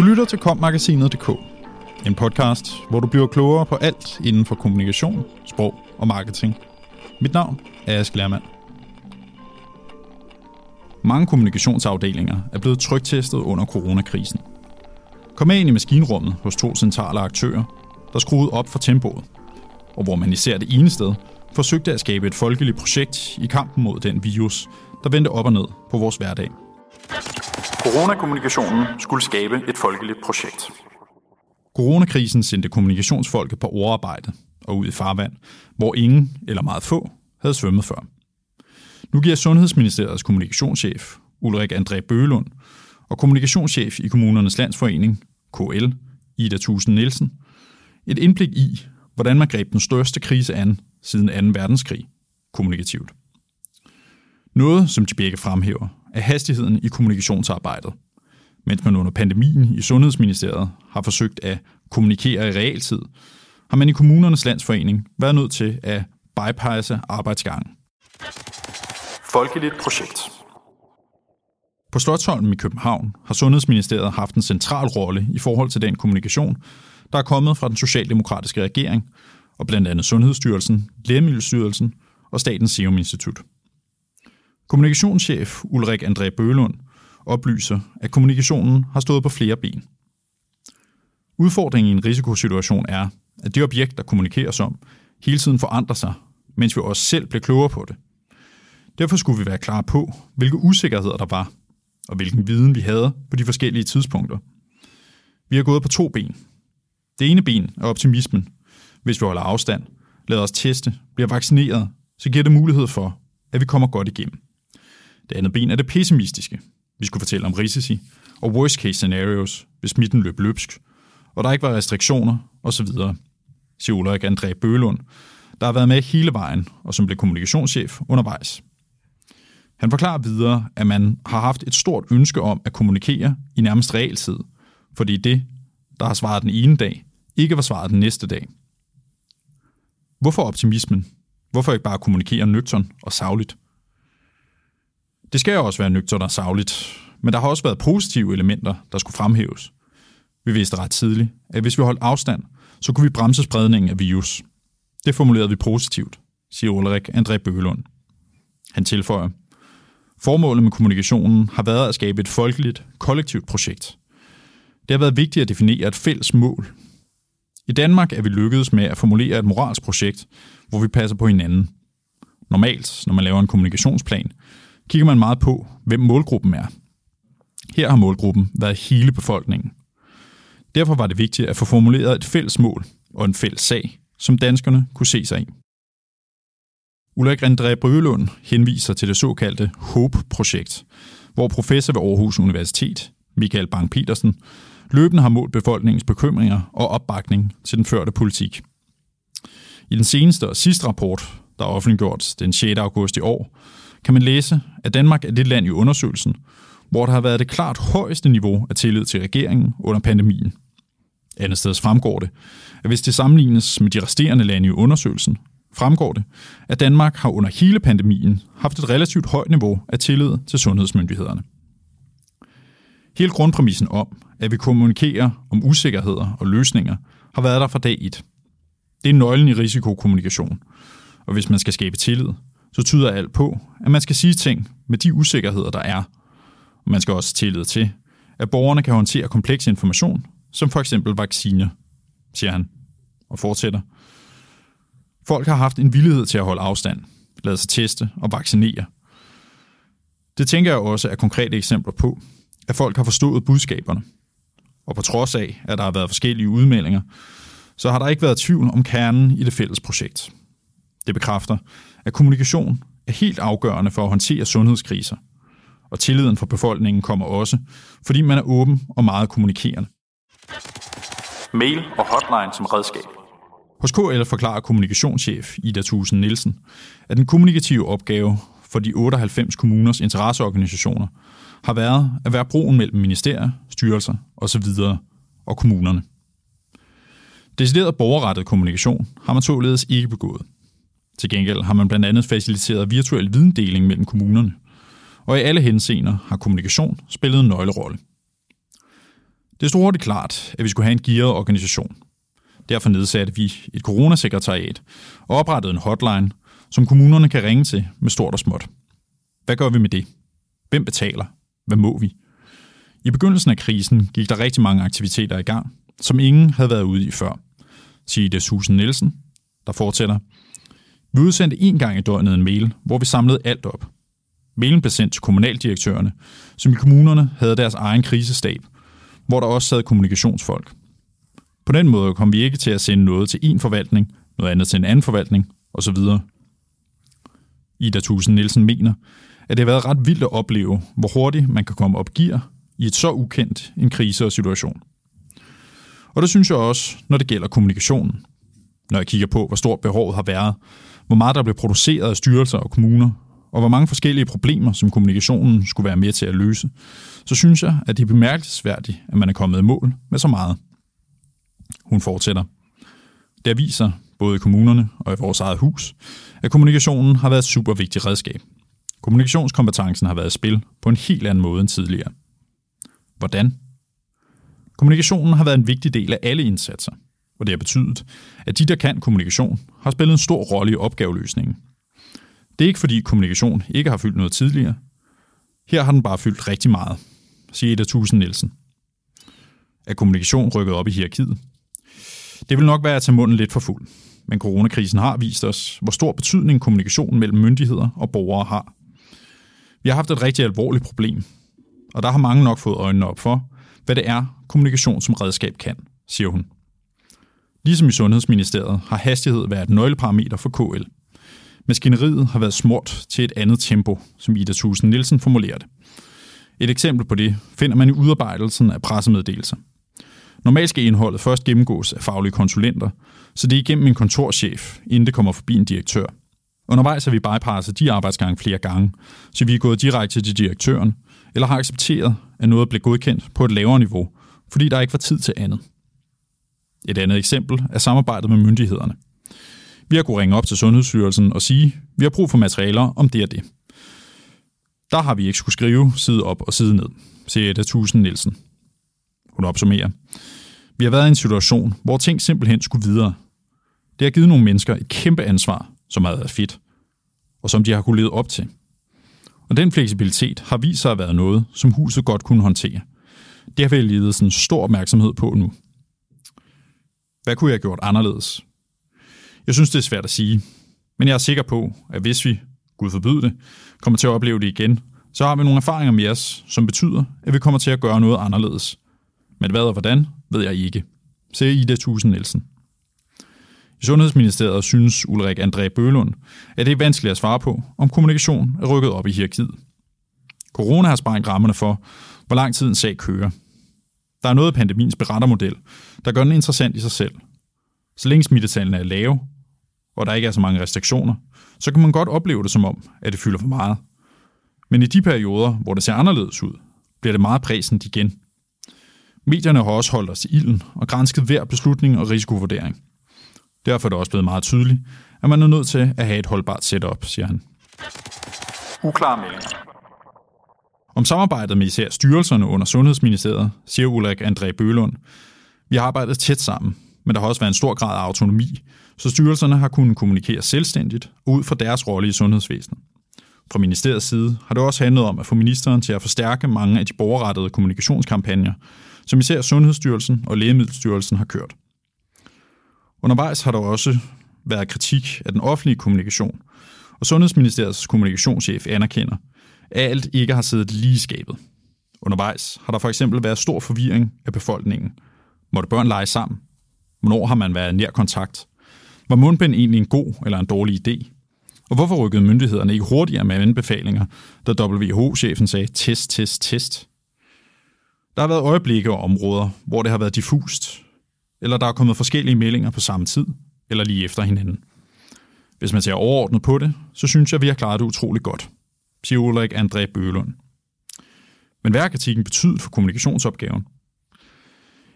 Du lytter til kommagasinet.dk, en podcast, hvor du bliver klogere på alt inden for kommunikation, sprog og marketing. Mit navn er Ask Lermand. Mange kommunikationsafdelinger er blevet trygtestet under coronakrisen. Kom med ind i maskinrummet hos to centrale aktører, der skruede op for tempoet, og hvor man især det ene sted forsøgte at skabe et folkeligt projekt i kampen mod den virus, der vendte op og ned på vores hverdag. Coronakommunikationen skulle skabe et folkeligt projekt. Coronakrisen sendte kommunikationsfolket på overarbejde og ud i farvand, hvor ingen eller meget få havde svømmet før. Nu giver Sundhedsministeriets kommunikationschef Ulrik André Bøgelund og kommunikationschef i Kommunernes Landsforening, KL, Ida Tusen Nielsen, et indblik i, hvordan man greb den største krise an siden 2. verdenskrig, kommunikativt. Noget, som de begge fremhæver, er hastigheden i kommunikationsarbejdet, mens man under pandemien i Sundhedsministeriet har forsøgt at kommunikere i realtid, har man i kommunernes landsforening været nødt til at bypasse arbejdsgangen. Folkeligt projekt. På Slottholmen i København har Sundhedsministeriet haft en central rolle i forhold til den kommunikation, der er kommet fra den socialdemokratiske regering, og blandt andet Sundhedsstyrelsen, Lægemiddelstyrelsen og Statens Serum Institut. Kommunikationschef Ulrik André Bølund oplyser, at kommunikationen har stået på flere ben. Udfordringen i en risikosituation er, at det objekt, der kommunikeres om, hele tiden forandrer sig, mens vi også selv bliver klogere på det. Derfor skulle vi være klar på, hvilke usikkerheder der var, og hvilken viden vi havde på de forskellige tidspunkter. Vi har gået på to ben. Det ene ben er optimismen. Hvis vi holder afstand, lader os teste, bliver vaccineret, så giver det mulighed for, at vi kommer godt igennem. Det andet ben er det pessimistiske. Vi skulle fortælle om risici og worst case scenarios, hvis smitten løb løbsk, og der ikke var restriktioner osv., siger Ulrik André Bølund, der har været med hele vejen og som blev kommunikationschef undervejs. Han forklarer videre, at man har haft et stort ønske om at kommunikere i nærmest realtid, fordi det, der har svaret den ene dag, ikke var svaret den næste dag. Hvorfor optimismen? Hvorfor ikke bare kommunikere nøgtern og savligt? Det skal jo også være nøgtert og savligt, men der har også været positive elementer, der skulle fremhæves. Vi vidste ret tidligt, at hvis vi holdt afstand, så kunne vi bremse spredningen af virus. Det formulerede vi positivt, siger Ulrik André Bøgelund. Han tilføjer, Formålet med kommunikationen har været at skabe et folkeligt, kollektivt projekt. Det har været vigtigt at definere et fælles mål. I Danmark er vi lykkedes med at formulere et moralsk projekt, hvor vi passer på hinanden. Normalt, når man laver en kommunikationsplan, kigger man meget på, hvem målgruppen er. Her har målgruppen været hele befolkningen. Derfor var det vigtigt at få formuleret et fælles mål og en fælles sag, som danskerne kunne se sig i. Ulrik André Brølund henviser til det såkaldte HOPE-projekt, hvor professor ved Aarhus Universitet, Michael Bang-Petersen, løbende har målt befolkningens bekymringer og opbakning til den førte politik. I den seneste og sidste rapport, der er offentliggjort den 6. august i år, kan man læse, at Danmark er det land i undersøgelsen, hvor der har været det klart højeste niveau af tillid til regeringen under pandemien. Andet sted fremgår det, at hvis det sammenlignes med de resterende lande i undersøgelsen, fremgår det, at Danmark har under hele pandemien haft et relativt højt niveau af tillid til sundhedsmyndighederne. Hele grundpræmissen om, at vi kommunikerer om usikkerheder og løsninger, har været der fra dag 1. Det er nøglen i risikokommunikation, og hvis man skal skabe tillid, så tyder alt på, at man skal sige ting med de usikkerheder, der er. Man skal også tillide til, at borgerne kan håndtere kompleks information, som for eksempel vacciner, siger han, og fortsætter. Folk har haft en villighed til at holde afstand, lade sig teste og vaccinere. Det tænker jeg også er konkrete eksempler på, at folk har forstået budskaberne. Og på trods af, at der har været forskellige udmeldinger, så har der ikke været tvivl om kernen i det fælles projekt. Det bekræfter, at kommunikation er helt afgørende for at håndtere sundhedskriser. Og tilliden for befolkningen kommer også, fordi man er åben og meget kommunikerende. Mail og hotline som redskab. Hos KL forklarer kommunikationschef Ida Tusen Nielsen, at den kommunikative opgave for de 98 kommuners interesseorganisationer har været at være broen mellem ministerier, styrelser osv. og kommunerne. Decideret borgerrettet kommunikation har man således ikke begået. Til gengæld har man blandt andet faciliteret virtuel videndeling mellem kommunerne, og i alle henseender har kommunikation spillet en nøglerolle. Det stod hurtigt klart, at vi skulle have en gearet organisation. Derfor nedsatte vi et coronasekretariat og oprettede en hotline, som kommunerne kan ringe til med stort og småt. Hvad gør vi med det? Hvem betaler? Hvad må vi? I begyndelsen af krisen gik der rigtig mange aktiviteter i gang, som ingen havde været ude i før, siger det Susan Nielsen, der fortæller, vi udsendte en gang i døgnet en mail, hvor vi samlede alt op. Mailen blev sendt til kommunaldirektørerne, som i kommunerne havde deres egen krisestab, hvor der også sad kommunikationsfolk. På den måde kom vi ikke til at sende noget til en forvaltning, noget andet til en anden forvaltning, osv. Ida Tusen Nielsen mener, at det har været ret vildt at opleve, hvor hurtigt man kan komme op gear i et så ukendt en krise og situation. Og det synes jeg også, når det gælder kommunikationen. Når jeg kigger på, hvor stort behovet har været, hvor meget der blev produceret af styrelser og kommuner, og hvor mange forskellige problemer, som kommunikationen skulle være med til at løse, så synes jeg, at det er bemærkelsesværdigt, at man er kommet i mål med så meget. Hun fortsætter. Det viser, både i kommunerne og i vores eget hus, at kommunikationen har været et super vigtigt redskab. Kommunikationskompetencen har været i spil på en helt anden måde end tidligere. Hvordan? Kommunikationen har været en vigtig del af alle indsatser, og det har betydet, at de, der kan kommunikation, har spillet en stor rolle i opgaveløsningen. Det er ikke fordi kommunikation ikke har fyldt noget tidligere. Her har den bare fyldt rigtig meget, siger Eda Tusen Nielsen. Er kommunikation rykket op i hierarkiet? Det vil nok være at tage munden lidt for fuld, men coronakrisen har vist os, hvor stor betydning kommunikation mellem myndigheder og borgere har. Vi har haft et rigtig alvorligt problem, og der har mange nok fået øjnene op for, hvad det er, kommunikation som redskab kan, siger hun. Ligesom i Sundhedsministeriet har hastighed været et nøgleparameter for KL. Maskineriet har været smurt til et andet tempo, som Ida Thusen Nielsen formulerer det. Et eksempel på det finder man i udarbejdelsen af pressemeddelelser. Normalt skal indholdet først gennemgås af faglige konsulenter, så det er igennem en kontorchef, inden det kommer forbi en direktør. Undervejs har vi bypasset de arbejdsgange flere gange, så vi er gået direkte til direktøren, eller har accepteret, at noget blev godkendt på et lavere niveau, fordi der ikke var tid til andet. Et andet eksempel er samarbejdet med myndighederne. Vi har kunnet ringe op til Sundhedsstyrelsen og sige, at vi har brug for materialer om det og det. Der har vi ikke skulle skrive side op og side ned, siger Etta Tusen Nielsen. Hun opsummerer. Vi har været i en situation, hvor ting simpelthen skulle videre. Det har givet nogle mennesker et kæmpe ansvar, som har været fedt, og som de har kunne leve op til. Og den fleksibilitet har vist sig at være noget, som huset godt kunne håndtere. Det har vi ledet sådan stor opmærksomhed på nu. Hvad kunne jeg have gjort anderledes? Jeg synes, det er svært at sige, men jeg er sikker på, at hvis vi, Gud forbyde det, kommer til at opleve det igen, så har vi nogle erfaringer med os, som betyder, at vi kommer til at gøre noget anderledes. Men hvad og hvordan, ved jeg ikke, siger Ida Tusen Nielsen. I Sundhedsministeriet synes Ulrik André Bølund, at det er vanskeligt at svare på, om kommunikation er rykket op i hierarkiet. Corona har sprængt rammerne for, hvor lang tid en sag kører. Der er noget af pandemiens berettermodel, der gør den interessant i sig selv. Så længe smittetallene er lave, og der ikke er så mange restriktioner, så kan man godt opleve det som om, at det fylder for meget. Men i de perioder, hvor det ser anderledes ud, bliver det meget præsent igen. Medierne har også holdt os i ilden og grænsket hver beslutning og risikovurdering – Derfor er det også blevet meget tydeligt, at man er nødt til at have et holdbart setup, siger han. Uklar melding. Om samarbejdet med især styrelserne under Sundhedsministeriet, siger Ulrik André Bølund. Vi har arbejdet tæt sammen, men der har også været en stor grad af autonomi, så styrelserne har kunnet kommunikere selvstændigt ud fra deres rolle i sundhedsvæsenet. Fra ministeriets side har det også handlet om at få ministeren til at forstærke mange af de borgerrettede kommunikationskampagner, som især Sundhedsstyrelsen og Lægemiddelstyrelsen har kørt. Undervejs har der også været kritik af den offentlige kommunikation, og Sundhedsministeriets kommunikationschef anerkender, alt ikke har siddet lige i skabet. Undervejs har der for eksempel været stor forvirring af befolkningen. Måtte børn lege sammen? Hvornår har man været i nær kontakt? Var mundbind egentlig en god eller en dårlig idé? Og hvorfor rykkede myndighederne ikke hurtigere med anbefalinger, da WHO-chefen sagde test, test, test? Der har været øjeblikke og områder, hvor det har været diffust, eller der er kommet forskellige meldinger på samme tid, eller lige efter hinanden. Hvis man ser overordnet på det, så synes jeg, vi har klaret det utroligt godt, siger Ulrik André Bølund. Men hvad har kritikken betydet for kommunikationsopgaven?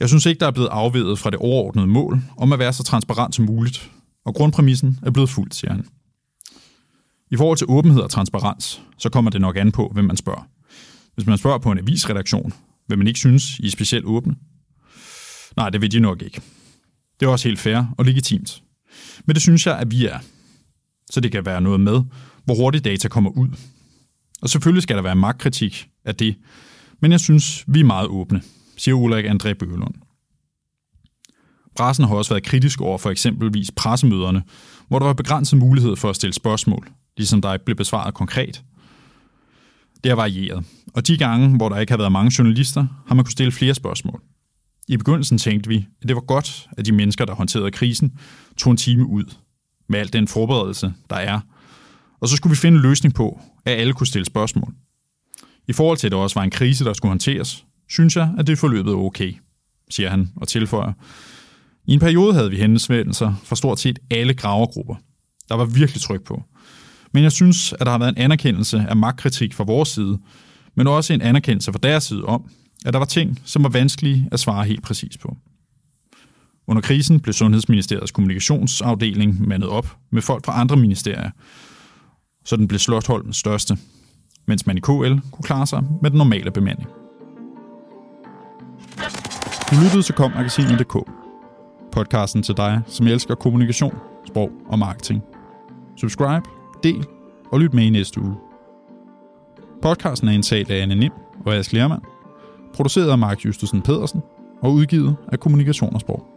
Jeg synes ikke, der er blevet afvedet fra det overordnede mål om at være så transparent som muligt, og grundpræmissen er blevet fuldt, siger han. I forhold til åbenhed og transparens, så kommer det nok an på, hvem man spørger. Hvis man spørger på en avisredaktion, Vil man ikke synes, I er specielt åbne? Nej, det vil de nok ikke. Det er også helt fair og legitimt. Men det synes jeg, at vi er. Så det kan være noget med, hvor hurtigt data kommer ud. Og selvfølgelig skal der være magtkritik af det, men jeg synes, vi er meget åbne, siger Ulrik André Bøgelund. Pressen har også været kritisk over for eksempelvis pressemøderne, hvor der var begrænset mulighed for at stille spørgsmål, ligesom der ikke blev besvaret konkret. Det har varieret, og de gange, hvor der ikke har været mange journalister, har man kunne stille flere spørgsmål. I begyndelsen tænkte vi, at det var godt, at de mennesker, der håndterede krisen, tog en time ud med al den forberedelse, der er. Og så skulle vi finde en løsning på, at alle kunne stille spørgsmål. I forhold til, at det også var en krise, der skulle håndteres, synes jeg, at det forløbet okay, siger han og tilføjer. I en periode havde vi henvendelser fra stort set alle gravergrupper. Der var virkelig tryk på. Men jeg synes, at der har været en anerkendelse af magtkritik fra vores side, men også en anerkendelse fra deres side om, at der var ting, som var vanskelige at svare helt præcis på. Under krisen blev Sundhedsministeriets kommunikationsafdeling mandet op med folk fra andre ministerier, så den blev Slotholmens største, mens man i KL kunne klare sig med den normale bemanding. Du lyttede til kommagasinet.dk, podcasten til dig, som elsker kommunikation, sprog og marketing. Subscribe, del og lyt med i næste uge. Podcasten er indtalt af Anne Nim og Ask Lermand, produceret af Mark Justusen Pedersen og udgivet af Kommunikation og Sprog.